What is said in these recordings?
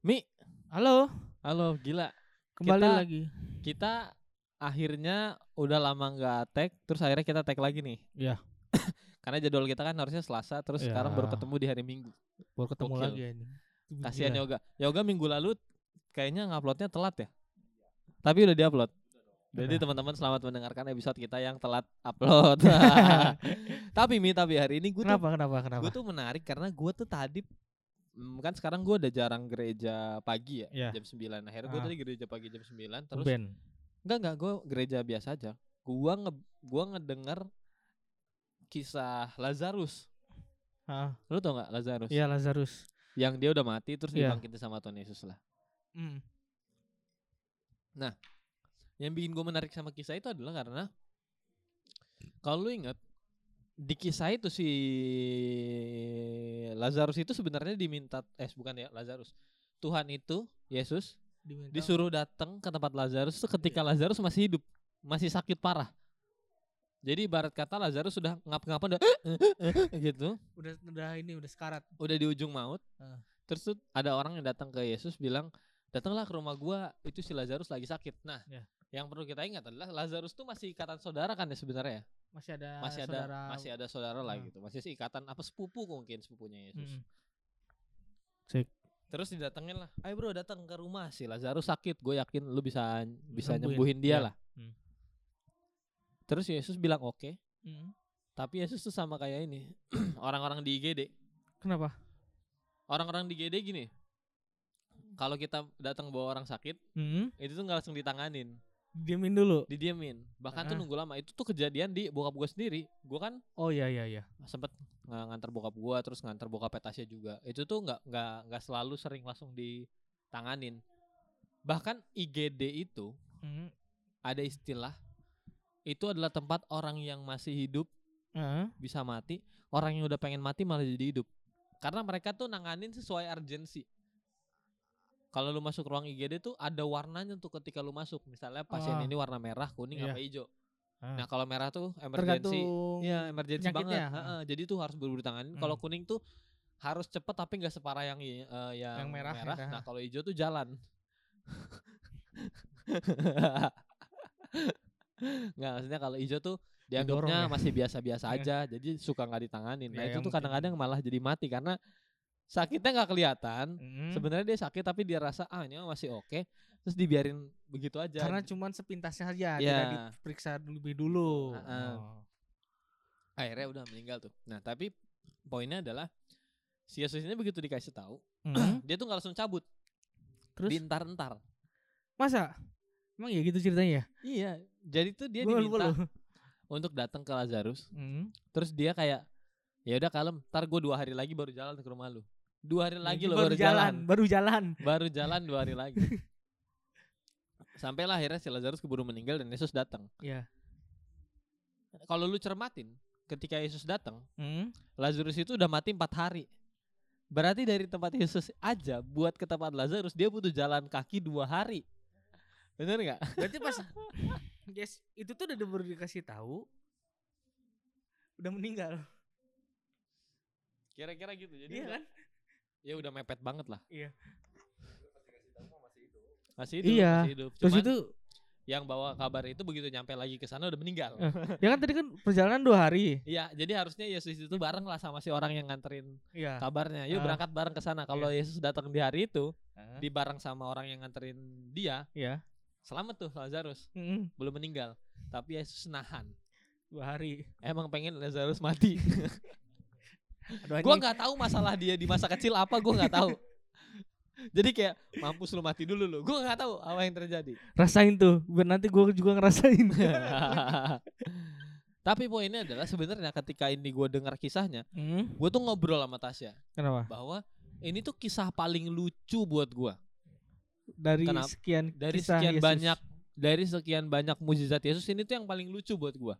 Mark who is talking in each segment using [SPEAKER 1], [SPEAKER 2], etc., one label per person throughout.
[SPEAKER 1] Mi,
[SPEAKER 2] Halo,
[SPEAKER 1] halo, gila.
[SPEAKER 2] kembali
[SPEAKER 1] Kita-
[SPEAKER 2] lagi.
[SPEAKER 1] Kita akhirnya udah lama nggak tag, terus akhirnya kita tag lagi nih.
[SPEAKER 2] Iya.
[SPEAKER 1] Karena jadwal kita kan harusnya Selasa, terus
[SPEAKER 2] Iya.
[SPEAKER 1] sekarang baru ketemu di hari Minggu.
[SPEAKER 2] Baru ketemu
[SPEAKER 1] Gokil.
[SPEAKER 2] lagi ini.
[SPEAKER 1] Kasihan. Yoga. Yoga minggu lalu kayaknya nguploadnya telat ya. Tapi udah diupload. Jadi teman-teman selamat mendengarkan episode kita yang telat upload. tapi Mi, tapi hari ini gue tuh
[SPEAKER 2] Kenapa? Kenapa? Kenapa?
[SPEAKER 1] gue tuh menarik karena gue tuh tadi kan sekarang gue udah jarang gereja pagi ya,
[SPEAKER 2] Iya.
[SPEAKER 1] jam 9 akhirnya gue
[SPEAKER 2] Ah.
[SPEAKER 1] tadi gereja pagi jam 9 terus
[SPEAKER 2] Ben.
[SPEAKER 1] enggak enggak gue gereja biasa aja gua nge gua ngedenger kisah Lazarus
[SPEAKER 2] Ah,
[SPEAKER 1] lu tau nggak Lazarus
[SPEAKER 2] iya Lazarus.
[SPEAKER 1] yang dia udah mati terus
[SPEAKER 2] Iya.
[SPEAKER 1] dibangkitin sama Tuhan Yesus lah
[SPEAKER 2] Hmm.
[SPEAKER 1] yang bikin gue menarik sama kisah itu adalah karena kalau lu ingat di kisah itu si Lazarus itu sebenarnya diminta eh bukan ya Lazarus Tuhan itu Yesus
[SPEAKER 2] Diminta-
[SPEAKER 1] disuruh datang ke tempat Lazarus itu ketika Lazarus masih hidup, masih sakit parah. Jadi ibarat kata Lazarus sudah ngap-ngapan udah gitu,
[SPEAKER 2] udah udah ini udah sekarat.
[SPEAKER 1] udah di ujung maut.
[SPEAKER 2] Ah.
[SPEAKER 1] Terus tuh ada orang yang datang ke Yesus bilang, "Datanglah ke rumah gua, itu si Lazarus lagi sakit." Nah,
[SPEAKER 2] Ya.
[SPEAKER 1] Yang perlu kita ingat adalah Lazarus tuh masih ikatan saudara kan ya sebenarnya ya.
[SPEAKER 2] Masih ada
[SPEAKER 1] Masih ada
[SPEAKER 2] saudara.
[SPEAKER 1] masih ada saudara lah
[SPEAKER 2] Ah.
[SPEAKER 1] gitu. Masih ikatan apa sepupu mungkin sepupunya Yesus.
[SPEAKER 2] Mm-mm. Sik.
[SPEAKER 1] Terus didatengin lah, ayo bro datang ke rumah si Lazarus sakit, gue yakin lu bisa bisa
[SPEAKER 2] Nyembuhin,
[SPEAKER 1] nyembuhin dia
[SPEAKER 2] iya.
[SPEAKER 1] lah.
[SPEAKER 2] Hmm.
[SPEAKER 1] Terus Yesus bilang oke,
[SPEAKER 2] Mm.
[SPEAKER 1] tapi Yesus tuh sama kayak ini orang-orang di IGD,
[SPEAKER 2] Kenapa?
[SPEAKER 1] orang-orang di IGD gini, kalau kita datang bawa orang sakit,
[SPEAKER 2] Hmm.
[SPEAKER 1] itu tuh nggak langsung ditanganin,
[SPEAKER 2] Diemin dulu.
[SPEAKER 1] didiemin, bahkan tuh
[SPEAKER 2] Ah.
[SPEAKER 1] nunggu lama. Itu tuh kejadian di bokap gue sendiri, gue kan
[SPEAKER 2] Oh iya iya iya.
[SPEAKER 1] sempet ng- nganter bokap gue, terus nganter bokap Tasya juga. Itu tuh nggak nggak nggak selalu sering langsung ditanganin. Bahkan IGD itu
[SPEAKER 2] Hmm.
[SPEAKER 1] ada istilah itu adalah tempat orang yang masih hidup
[SPEAKER 2] Ah.
[SPEAKER 1] bisa mati, orang yang udah pengen mati malah jadi hidup. Karena mereka tuh nanganin sesuai urgensi. Kalau lu masuk ruang IGD tuh ada warnanya tuh ketika lu masuk. Misalnya pasien
[SPEAKER 2] Ah.
[SPEAKER 1] ini warna merah, kuning
[SPEAKER 2] Iya.
[SPEAKER 1] apa hijau.
[SPEAKER 2] Ah.
[SPEAKER 1] Nah, kalau merah tuh emergency. Iya, emergency banget.
[SPEAKER 2] penyakitnya.
[SPEAKER 1] Heeh, jadi tuh harus buru-buru tanganin. Kalau
[SPEAKER 2] Hmm.
[SPEAKER 1] kuning tuh harus cepet tapi nggak separah yang eh, yang,
[SPEAKER 2] Yang merah,
[SPEAKER 1] merah.
[SPEAKER 2] ya.
[SPEAKER 1] Nah, kalau hijau tuh jalan. Nggak, maksudnya kalau hijau tuh dianggapnya
[SPEAKER 2] ya.
[SPEAKER 1] masih biasa-biasa aja, jadi suka nggak ditanganin. Nah,
[SPEAKER 2] Ya,
[SPEAKER 1] itu tuh kadang-kadang malah jadi mati karena sakitnya nggak kelihatan.
[SPEAKER 2] Mm.
[SPEAKER 1] Sebenarnya dia sakit tapi dia rasa ah ini masih oke, terus dibiarin begitu aja.
[SPEAKER 2] Karena cuman sepintasnya saja,
[SPEAKER 1] Iya.
[SPEAKER 2] tidak diperiksa lebih dulu.
[SPEAKER 1] Heeh.
[SPEAKER 2] Oh.
[SPEAKER 1] akhirnya udah meninggal tuh. Nah, tapi poinnya adalah si Yesus ini begitu dikasih tahu,
[SPEAKER 2] Hmm.
[SPEAKER 1] dia tuh nggak langsung cabut,
[SPEAKER 2] Terus
[SPEAKER 1] diintar-entar.
[SPEAKER 2] masa? Emang ya gitu ceritanya ya?
[SPEAKER 1] Iya, jadi tuh dia
[SPEAKER 2] Gua
[SPEAKER 1] diminta
[SPEAKER 2] loh.
[SPEAKER 1] untuk datang ke Lazarus.
[SPEAKER 2] Hmm.
[SPEAKER 1] Terus dia kayak ya udah kalem, ntar gue dua hari lagi baru jalan ke rumah lu. Dua hari lagi
[SPEAKER 2] Ini
[SPEAKER 1] lo baru jalan.
[SPEAKER 2] baru jalan.
[SPEAKER 1] Baru jalan dua hari lagi. Sampailah akhirnya si Lazarus keburu meninggal dan Yesus datang.
[SPEAKER 2] Iya.
[SPEAKER 1] Kalau lu cermatin, ketika Yesus datang,
[SPEAKER 2] Hmm.
[SPEAKER 1] Lazarus itu udah mati empat hari. Berarti dari tempat Yesus aja buat ke tempat Lazarus dia butuh jalan kaki dua hari. Bener nggak?
[SPEAKER 2] Berarti pas Yes, itu tuh udah baru dikasih tahu udah meninggal.
[SPEAKER 1] Kira-kira gitu. Jadi
[SPEAKER 2] Iya kan?
[SPEAKER 1] Ya udah mepet banget lah.
[SPEAKER 2] Iya.
[SPEAKER 1] Masih hidup,
[SPEAKER 2] Iya.
[SPEAKER 1] masih hidup.
[SPEAKER 2] Terus
[SPEAKER 1] Cuman
[SPEAKER 2] itu
[SPEAKER 1] yang bawa kabar itu begitu nyampe lagi ke sana udah meninggal.
[SPEAKER 2] ya kan tadi kan perjalanan dua hari.
[SPEAKER 1] Iya, jadi harusnya Yesus itu bareng lah sama si orang yang nganterin
[SPEAKER 2] Iya.
[SPEAKER 1] kabarnya. Yuk
[SPEAKER 2] Ah.
[SPEAKER 1] berangkat bareng ke sana. Kalau Yesus datang di hari itu,
[SPEAKER 2] Ah,
[SPEAKER 1] di bareng sama orang yang nganterin dia,
[SPEAKER 2] Iya.
[SPEAKER 1] selamat tuh Lazarus,
[SPEAKER 2] Mm-mm.
[SPEAKER 1] belum meninggal. Tapi Yesus nahan.
[SPEAKER 2] Dua hari.
[SPEAKER 1] Emang pengen Lazarus mati.
[SPEAKER 2] Anjing.
[SPEAKER 1] nggak tahu masalah dia di masa kecil apa, gua nggak tahu. Jadi kayak mampus lu mati dulu lu. Gua nggak tahu apa yang terjadi.
[SPEAKER 2] rasain tuh. Biar nanti gue juga ngerasain.
[SPEAKER 1] Tapi poinnya adalah sebenarnya ketika ini gue dengar kisahnya,
[SPEAKER 2] Hmm.
[SPEAKER 1] gue tuh ngobrol sama Tasya
[SPEAKER 2] Kenapa?
[SPEAKER 1] bahwa ini tuh kisah paling lucu buat gue.
[SPEAKER 2] Dari
[SPEAKER 1] Kenapa?
[SPEAKER 2] sekian
[SPEAKER 1] Dari
[SPEAKER 2] kisah
[SPEAKER 1] sekian
[SPEAKER 2] Yesus.
[SPEAKER 1] banyak dari sekian banyak mukjizat Yesus ini tuh yang paling lucu buat gue.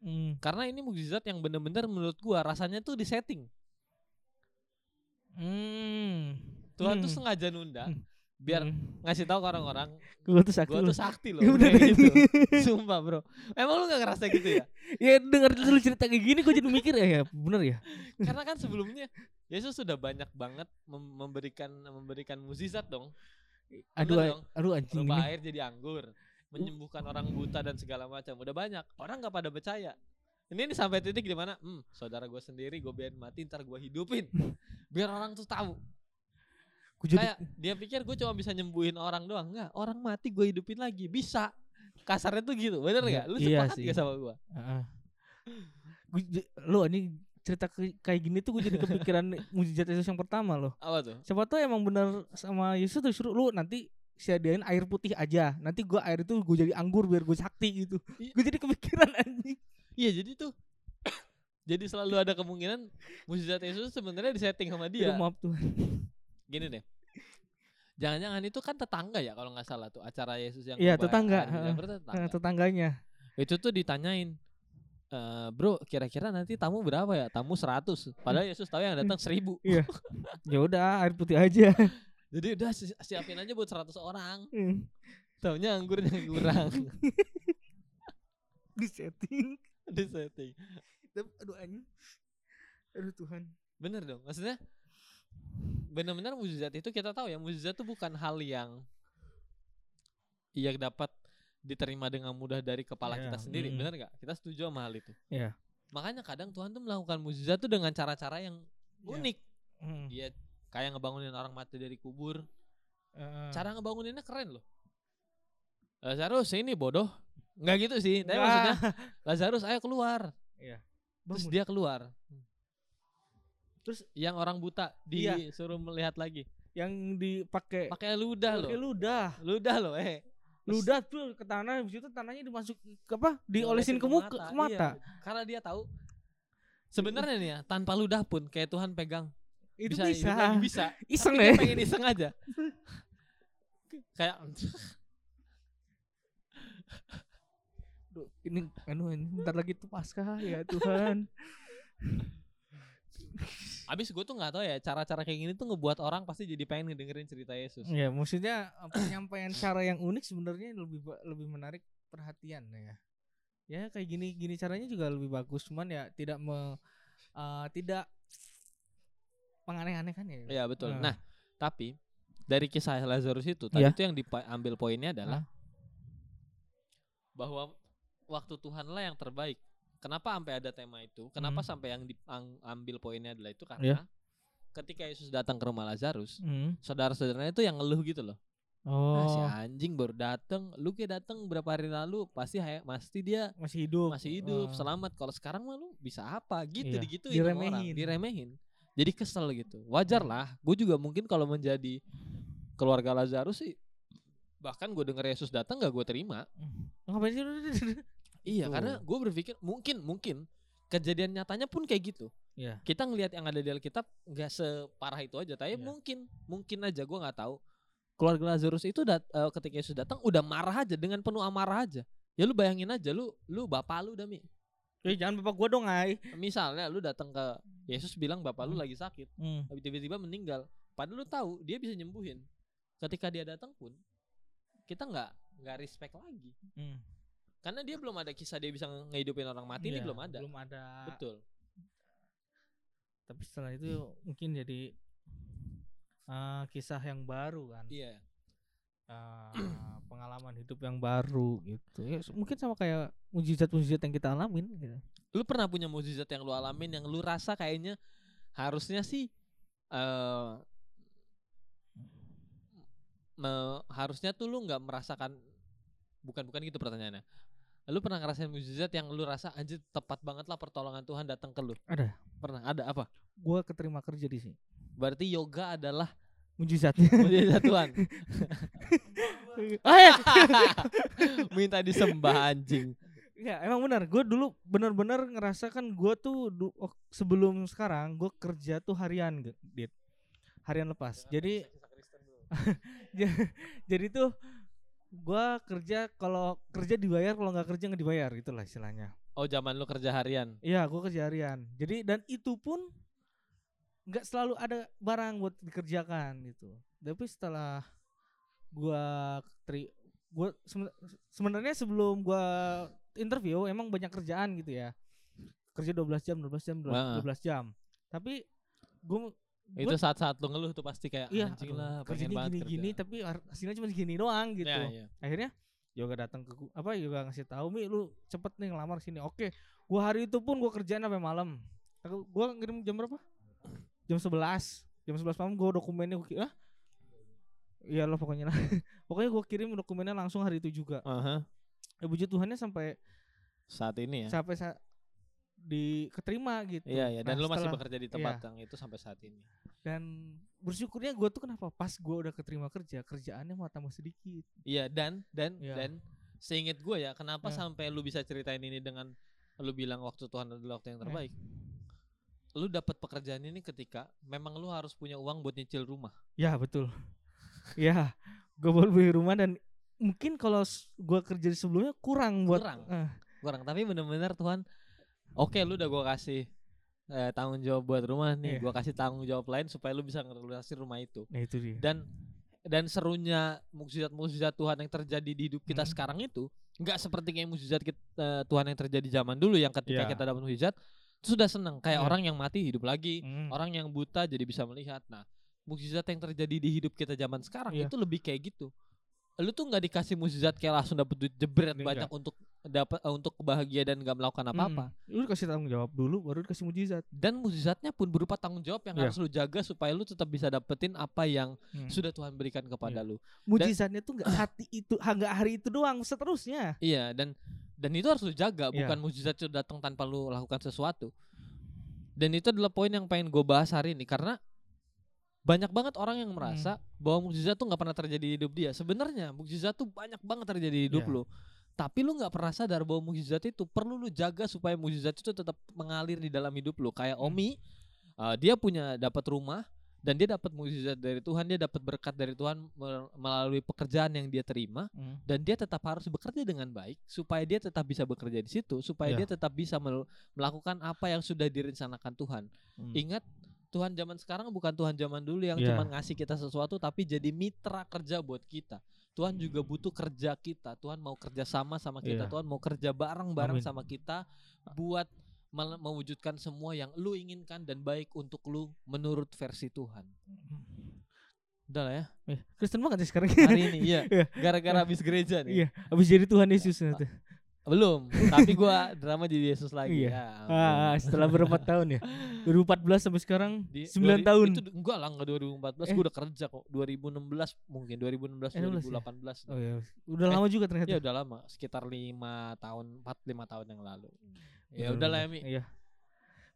[SPEAKER 2] Hmm.
[SPEAKER 1] Karena ini mukjizat yang bener-bener menurut gue rasanya tuh disetting.
[SPEAKER 2] Hmm.
[SPEAKER 1] Tuhan
[SPEAKER 2] Hmm.
[SPEAKER 1] tuh sengaja nunda
[SPEAKER 2] Hmm.
[SPEAKER 1] biar
[SPEAKER 2] Hmm.
[SPEAKER 1] ngasih tahu ke orang-orang
[SPEAKER 2] gue tuh sakti loh.
[SPEAKER 1] tuh sakti loh.
[SPEAKER 2] Ya udah
[SPEAKER 1] kayak
[SPEAKER 2] deh.
[SPEAKER 1] gitu. Sumpah bro. Emang lu gak ngerasa gitu ya?
[SPEAKER 2] ya denger lu cerita kayak gini gue jadi mikir ya, ya bener ya.
[SPEAKER 1] Karena kan sebelumnya Yesus sudah banyak banget mem- memberikan memberikan mukjizat dong.
[SPEAKER 2] Aduh,
[SPEAKER 1] dong.
[SPEAKER 2] aduh anjing.
[SPEAKER 1] Rubah air jadi anggur, menyembuhkan orang buta dan segala macam. Udah banyak. Orang nggak pada percaya. Ini nih sampai titik di mana, hmm, saudara gue sendiri gue biarin mati, ntar gue hidupin, biar orang tuh tahu.
[SPEAKER 2] Gua jadi
[SPEAKER 1] Kayak dia pikir gue cuma bisa nyembuhin orang doang, nggak? Orang mati gue hidupin lagi, bisa. Kasarnya tuh gitu, bener
[SPEAKER 2] Iya,
[SPEAKER 1] nggak? Lu
[SPEAKER 2] iya
[SPEAKER 1] sepakat
[SPEAKER 2] sih.
[SPEAKER 1] gak sama gue?
[SPEAKER 2] J- lo ini cerita kayak gini tuh gue jadi kepikiran mujizat Yesus yang pertama loh.
[SPEAKER 1] Apa tuh?
[SPEAKER 2] Siapa tuh emang bener sama Yesus tuh suruh lu nanti sediain air putih aja. Nanti gua air itu gue jadi anggur biar gue sakti gitu.
[SPEAKER 1] Iya.
[SPEAKER 2] Gue jadi kepikiran anjing.
[SPEAKER 1] Iya jadi tuh, jadi selalu ada kemungkinan mukjizat Yesus sebenarnya disetting sama dia.
[SPEAKER 2] Aduh, maaf Tuhan.
[SPEAKER 1] gini deh. Jangan-jangan itu kan tetangga ya kalau nggak salah tuh acara Yesus yang
[SPEAKER 2] Iya, tetangga,
[SPEAKER 1] tuh
[SPEAKER 2] Nah,
[SPEAKER 1] tetangga.
[SPEAKER 2] tetangganya.
[SPEAKER 1] Itu tuh ditanyain "Eh, bro, kira-kira nanti tamu berapa ya? Tamu 100. Padahal Yesus tahu yang datang 1000.
[SPEAKER 2] Iya. Ya udah air putih aja.
[SPEAKER 1] Jadi udah si- siapin aja buat 100 orang.
[SPEAKER 2] Hmm.
[SPEAKER 1] Taunya anggurnya kurang.
[SPEAKER 2] Di setting.
[SPEAKER 1] Di setting.
[SPEAKER 2] Tapi, Aduh anjing. Aduh Tuhan.
[SPEAKER 1] Bener dong. Maksudnya benar-benar mukjizat itu kita tahu ya, mukjizat itu bukan hal yang yang dapat diterima dengan mudah dari kepala
[SPEAKER 2] Iya,
[SPEAKER 1] kita sendiri,
[SPEAKER 2] mm.
[SPEAKER 1] bener nggak? Kita setuju sama hal itu.
[SPEAKER 2] Iya.
[SPEAKER 1] Makanya kadang Tuhan tuh melakukan mukjizat tuh dengan cara-cara yang
[SPEAKER 2] Iya.
[SPEAKER 1] unik.
[SPEAKER 2] Hmm.
[SPEAKER 1] Dia kayak ngebangunin orang mati dari kubur.
[SPEAKER 2] Eh,
[SPEAKER 1] Cara ngebanguninnya keren loh. Lazarus ini bodoh. Nggak gitu sih. Tapi
[SPEAKER 2] enggak.
[SPEAKER 1] maksudnya Lazarus ayo keluar. Terus
[SPEAKER 2] Bangun.
[SPEAKER 1] dia keluar.
[SPEAKER 2] Terus
[SPEAKER 1] Yang orang buta
[SPEAKER 2] Iya.
[SPEAKER 1] disuruh melihat lagi.
[SPEAKER 2] yang dipakai
[SPEAKER 1] Pakai ludah loh.
[SPEAKER 2] pakai ludah.
[SPEAKER 1] Ludah loh eh.
[SPEAKER 2] Ludah tuh ke tanah habis itu tanahnya dimasuk ke apa? Diolesin ke muka ke mata.
[SPEAKER 1] Iya, karena dia tahu sebenarnya nih ya tanpa ludah pun kayak Tuhan pegang
[SPEAKER 2] Itu
[SPEAKER 1] bisa,
[SPEAKER 2] bisa.
[SPEAKER 1] lagi, bisa.
[SPEAKER 2] Iseng
[SPEAKER 1] dia pengen iseng aja. kayak
[SPEAKER 2] Duh, ini anu ini bentar lagi tuh pasca ya Tuhan.
[SPEAKER 1] abis gue tuh nggak tahu ya cara-cara kayak gini tuh ngebuat orang pasti jadi pengen ngedengerin cerita Yesus.
[SPEAKER 2] ya, maksudnya eh, penyampaian cara yang unik sebenarnya lebih lebih menarik perhatian ya. Ya kayak gini gini caranya juga lebih bagus, cuman ya tidak me eh, tidak menganeh-anehkan ya.
[SPEAKER 1] Iya betul.
[SPEAKER 2] Nah.
[SPEAKER 1] Nah, tapi dari kisah Lazarus itu tadi
[SPEAKER 2] Iya.
[SPEAKER 1] itu yang diambil poinnya adalah bahwa waktu Tuhanlah yang terbaik. Kenapa sampai ada tema itu? Kenapa
[SPEAKER 2] Hmm.
[SPEAKER 1] sampai yang diambil poinnya adalah itu karena
[SPEAKER 2] Iya.
[SPEAKER 1] ketika Yesus datang ke rumah Lazarus,
[SPEAKER 2] Hmm.
[SPEAKER 1] saudara-saudaranya itu yang ngeluh gitu loh. Ah, si
[SPEAKER 2] Oh,
[SPEAKER 1] anjing baru datang, lu kayak datang berapa hari lalu, pasti pasti dia
[SPEAKER 2] masih hidup.
[SPEAKER 1] masih hidup,
[SPEAKER 2] Oh.
[SPEAKER 1] selamat. Kalau sekarang mah lu bisa apa? Gitu
[SPEAKER 2] Iya,
[SPEAKER 1] digituin sama orang,
[SPEAKER 2] diremehin.
[SPEAKER 1] Jadi kesel gitu. Wajar lah. Gue juga mungkin kalau menjadi keluarga Lazarus sih bahkan gue denger Yesus datang gak gue terima.
[SPEAKER 2] Ngapain sih?
[SPEAKER 1] Iya,
[SPEAKER 2] Tuh.
[SPEAKER 1] karena gue berpikir mungkin mungkin kejadian nyatanya pun kayak gitu.
[SPEAKER 2] Iya.
[SPEAKER 1] Kita ngelihat yang ada di Alkitab nggak separah itu aja, tapi
[SPEAKER 2] Iya.
[SPEAKER 1] mungkin mungkin aja gue nggak tahu. Keluarga Lazarus itu dat eh, ketika Yesus datang udah marah aja dengan penuh amarah aja. Ya lu bayangin aja lu lu bapak lu Dami.
[SPEAKER 2] Eh, jangan bapak gua dong, Ai.
[SPEAKER 1] Misalnya lu datang ke Yesus bilang bapak lu
[SPEAKER 2] Hmm.
[SPEAKER 1] lagi sakit,
[SPEAKER 2] Hmm.
[SPEAKER 1] tapi tiba-tiba meninggal. Padahal lu tahu dia bisa nyembuhin. Ketika dia datang pun kita nggak nggak respect lagi.
[SPEAKER 2] Hmm.
[SPEAKER 1] Karena dia belum ada kisah dia bisa ngehidupin orang mati ini
[SPEAKER 2] Iya,
[SPEAKER 1] belum ada.
[SPEAKER 2] Belum ada.
[SPEAKER 1] Betul.
[SPEAKER 2] Tapi setelah itu mungkin jadi eh, kisah yang baru kan.
[SPEAKER 1] Iya.
[SPEAKER 2] Eh, pengalaman hidup yang baru gitu. Ya, mungkin sama kayak mujizat-mujizat yang kita alamin gitu.
[SPEAKER 1] Lu pernah punya mukjizat yang lu alamin yang lu rasa kayaknya harusnya sih eh me- harusnya tuh lu nggak merasakan bukan bukan gitu pertanyaannya. Lu pernah ngerasain mukjizat yang lu rasa anjir tepat banget lah pertolongan Tuhan datang ke lu?
[SPEAKER 2] Ada.
[SPEAKER 1] Pernah? Ada apa?
[SPEAKER 2] Gua keterima kerja di sini.
[SPEAKER 1] Berarti yoga adalah
[SPEAKER 2] Mujizatnya.
[SPEAKER 1] mukjizat Tuhan.
[SPEAKER 2] ah ya.
[SPEAKER 1] Minta disembah anjing.
[SPEAKER 2] Ya emang benar. Gue dulu benar-benar ngerasa kan gue tuh oh, sebelum sekarang gue kerja tuh harian, dit. Harian lepas. Jadi Ja- jadi tuh gua kerja kalau kerja dibayar kalau nggak kerja nggak dibayar itulah istilahnya
[SPEAKER 1] Oh, zaman lu kerja harian.
[SPEAKER 2] iya gua kerja harian jadi dan itu pun nggak selalu ada barang buat dikerjakan gitu. Tapi setelah gua teri gua seben- sebenarnya sebelum gua interview emang banyak kerjaan gitu ya. Kerja 12 jam 12 jam 12,
[SPEAKER 1] Wah.
[SPEAKER 2] 12 jam. Tapi gue
[SPEAKER 1] Itu saat-saat lu ngeluh tuh pasti kayak
[SPEAKER 2] iya
[SPEAKER 1] anjing lah pengen
[SPEAKER 2] kerjanya
[SPEAKER 1] banget
[SPEAKER 2] gini-gini
[SPEAKER 1] kerja.
[SPEAKER 2] tapi hasilnya cuma segini doang gitu.
[SPEAKER 1] Ya, iya.
[SPEAKER 2] akhirnya yoga datang ke gu- apa yoga ngasih tahu mi lu cepet nih ngelamar sini. Oke gua hari itu pun gua kerjaan sampai malam. Aku- gua ngirim jam berapa jam 11 jam 11 malam gua dokumennya gua ki- ah iya lo pokoknya lah pokoknya gua kirim dokumennya langsung hari itu juga
[SPEAKER 1] Aha.
[SPEAKER 2] ya puji Tuhannya sampai
[SPEAKER 1] Saat ini ya.
[SPEAKER 2] sampai sa- di keterima gitu
[SPEAKER 1] Iya, iya. Dan
[SPEAKER 2] Nah,
[SPEAKER 1] lu masih
[SPEAKER 2] setelah-
[SPEAKER 1] bekerja di tempat yang itu sampai saat ini.
[SPEAKER 2] dan bersyukurnya gua tuh kenapa pas gua udah keterima kerja kerjaannya mau tambah sedikit
[SPEAKER 1] Iya, dan dan
[SPEAKER 2] Iya.
[SPEAKER 1] dan seinget gue ya, kenapa
[SPEAKER 2] Ya.
[SPEAKER 1] sampai lu bisa ceritain ini dengan lu bilang waktu Tuhan adalah waktu yang
[SPEAKER 2] Ya.
[SPEAKER 1] terbaik. Lu dapat pekerjaan ini ketika memang lu harus punya uang buat nyicil rumah.
[SPEAKER 2] Ya betul. ya, gue baru beli rumah dan mungkin kalau gua kerja di sebelumnya kurang buat.
[SPEAKER 1] Kurang.
[SPEAKER 2] eh,
[SPEAKER 1] Kurang, tapi bener-bener Tuhan Oke, lu udah gua kasih eh, tanggung jawab buat rumah nih.
[SPEAKER 2] Iya.
[SPEAKER 1] Gua kasih tanggung jawab lain supaya lu bisa ngelunasin rumah itu.
[SPEAKER 2] nah itu dia.
[SPEAKER 1] Dan dan serunya mukjizat-mukjizat Tuhan yang terjadi di hidup kita
[SPEAKER 2] Hmm.
[SPEAKER 1] sekarang itu nggak seperti kayak mukjizat kit- eh, Tuhan yang terjadi zaman dulu yang ketika
[SPEAKER 2] Iya.
[SPEAKER 1] kita dapat mukjizat sudah senang kayak
[SPEAKER 2] Iya.
[SPEAKER 1] orang yang mati hidup lagi,
[SPEAKER 2] Hmm.
[SPEAKER 1] orang yang buta jadi bisa melihat. Nah, mukjizat yang terjadi di hidup kita zaman sekarang
[SPEAKER 2] Iya.
[SPEAKER 1] itu lebih kayak gitu. Lu tuh nggak dikasih mukjizat kayak langsung dapet duit jebret
[SPEAKER 2] Enggak.
[SPEAKER 1] banyak untuk dapat eh, untuk kebahagiaan dan nggak melakukan apa-apa.
[SPEAKER 2] Mm. Lu kasih tanggung jawab dulu, baru dikasih mujizat.
[SPEAKER 1] Dan mukjizatnya pun berupa tanggung jawab yang
[SPEAKER 2] Iya.
[SPEAKER 1] harus lu jaga supaya lu tetap bisa dapetin apa yang
[SPEAKER 2] Hmm.
[SPEAKER 1] sudah Tuhan berikan kepada
[SPEAKER 2] Iya.
[SPEAKER 1] lu.
[SPEAKER 2] Mujizatnya tuh nggak hati itu, nggak hari itu doang, seterusnya.
[SPEAKER 1] Iya dan dan itu harus lu jaga
[SPEAKER 2] Iya.
[SPEAKER 1] bukan mukjizat itu datang tanpa lu lakukan sesuatu. Dan itu adalah poin yang pengen gue bahas hari ini karena banyak banget orang yang merasa bahwa mukjizat tuh nggak pernah terjadi di hidup dia. Sebenarnya mukjizat tuh banyak banget terjadi di hidup
[SPEAKER 2] Iya.
[SPEAKER 1] lu. Tapi lu nggak pernah sadar bahwa mukjizat itu perlu lu jaga supaya mukjizat itu tetap mengalir di dalam hidup lu. Kayak
[SPEAKER 2] Hmm.
[SPEAKER 1] Omi, uh, dia punya dapat rumah dan dia dapat mukjizat dari Tuhan, dia dapat berkat dari Tuhan mel- melalui pekerjaan yang dia terima
[SPEAKER 2] Hmm.
[SPEAKER 1] dan dia tetap harus bekerja dengan baik supaya dia tetap bisa bekerja di situ supaya
[SPEAKER 2] Iya.
[SPEAKER 1] dia tetap bisa mel- melakukan apa yang sudah direncanakan Tuhan.
[SPEAKER 2] Hmm.
[SPEAKER 1] Ingat Tuhan zaman sekarang bukan Tuhan zaman dulu yang
[SPEAKER 2] Iya.
[SPEAKER 1] cuma ngasih kita sesuatu tapi jadi mitra kerja buat kita. Tuhan juga butuh kerja kita. Tuhan mau kerja sama sama kita.
[SPEAKER 2] Iya.
[SPEAKER 1] Tuhan mau kerja bareng-bareng sama kita buat mewujudkan semua yang lu inginkan dan baik untuk lu menurut versi Tuhan. Udah lah ya.
[SPEAKER 2] Eh, Kristen banget sih sekarang.
[SPEAKER 1] Hari ini iya.
[SPEAKER 2] Iya.
[SPEAKER 1] Gara-gara habis gereja nih.
[SPEAKER 2] Iya, habis jadi Tuhan Yesus nanti.
[SPEAKER 1] Belum, tapi gua drama jadi Yesus lagi.
[SPEAKER 2] Iya.
[SPEAKER 1] Ya, ampun.
[SPEAKER 2] Ah, setelah berapa tahun ya? 2014 sampai sekarang
[SPEAKER 1] Di
[SPEAKER 2] 9
[SPEAKER 1] dua-
[SPEAKER 2] tahun.
[SPEAKER 1] Itu enggak lah, enggak 2014
[SPEAKER 2] Eh.
[SPEAKER 1] gua udah kerja kok. 2016 mungkin 2016
[SPEAKER 2] Eh, 16 ya?
[SPEAKER 1] 2018.
[SPEAKER 2] Oh iya, udah
[SPEAKER 1] Eh,
[SPEAKER 2] lama juga ternyata.
[SPEAKER 1] Ya udah lama, sekitar 5 tahun, 4 5 tahun yang lalu. Ya udahlah. Mi.
[SPEAKER 2] Iya.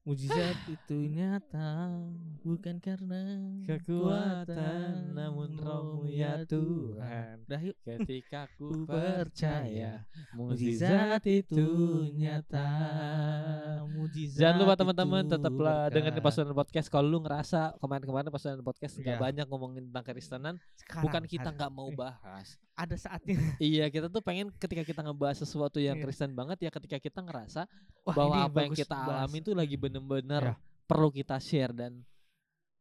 [SPEAKER 2] Mujizat itu nyata bukan karena
[SPEAKER 1] Kekuatan, namun rohmu ya Tuhan.
[SPEAKER 2] Udah yuk.
[SPEAKER 1] Ketika
[SPEAKER 2] Ku
[SPEAKER 1] percaya
[SPEAKER 2] Mujizat
[SPEAKER 1] itu nyata. Jangan lupa teman-teman
[SPEAKER 2] itu
[SPEAKER 1] tetaplah
[SPEAKER 2] berkat.
[SPEAKER 1] dengerin pasukan podcast. Kalau lu ngerasa kemarin-kemarin pasukan podcast nggak
[SPEAKER 2] Iya.
[SPEAKER 1] banyak ngomongin tentang kekristenan,
[SPEAKER 2] Sekarang
[SPEAKER 1] bukan kita nggak mau
[SPEAKER 2] eh,
[SPEAKER 1] bahas.
[SPEAKER 2] Ada saatnya.
[SPEAKER 1] iya, kita tuh pengen ketika kita ngebahas sesuatu yang
[SPEAKER 2] Iya.
[SPEAKER 1] Kristen banget ya ketika kita ngerasa
[SPEAKER 2] Wah,
[SPEAKER 1] bahwa apa yang kita
[SPEAKER 2] bahas.
[SPEAKER 1] alami itu lagi bener-bener
[SPEAKER 2] Iya.
[SPEAKER 1] perlu kita share dan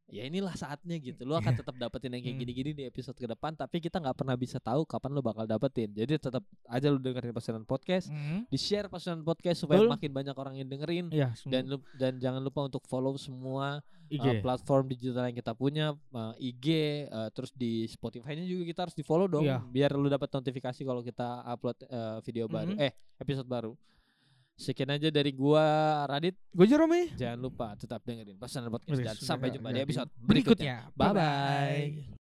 [SPEAKER 1] ya inilah saatnya gitu. Lu akan
[SPEAKER 2] Iya.
[SPEAKER 1] tetap dapetin yang kayak
[SPEAKER 2] Hmm.
[SPEAKER 1] gini-gini di episode ke depan, tapi kita nggak pernah bisa tahu kapan lu bakal dapetin. Jadi tetap aja lu dengerin pasukan podcast,
[SPEAKER 2] Hmm.
[SPEAKER 1] di share pasukan podcast supaya
[SPEAKER 2] Betul.
[SPEAKER 1] makin banyak orang yang dengerin.
[SPEAKER 2] Iya,
[SPEAKER 1] Dan lu, dan jangan lupa untuk follow semua
[SPEAKER 2] IG.
[SPEAKER 1] uh, platform digital yang kita punya, uh, IG, uh, terus di Spotify-nya juga kita harus di follow dong,
[SPEAKER 2] Iya.
[SPEAKER 1] biar lu dapat notifikasi kalau kita upload uh, video baru,
[SPEAKER 2] Mhm.
[SPEAKER 1] eh episode baru. Sekian aja dari gua Radit.
[SPEAKER 2] Gue Jerome.
[SPEAKER 1] Jangan lupa tetap dengerin pesan podcast dan sampai jumpa di episode berikutnya. Bye bye.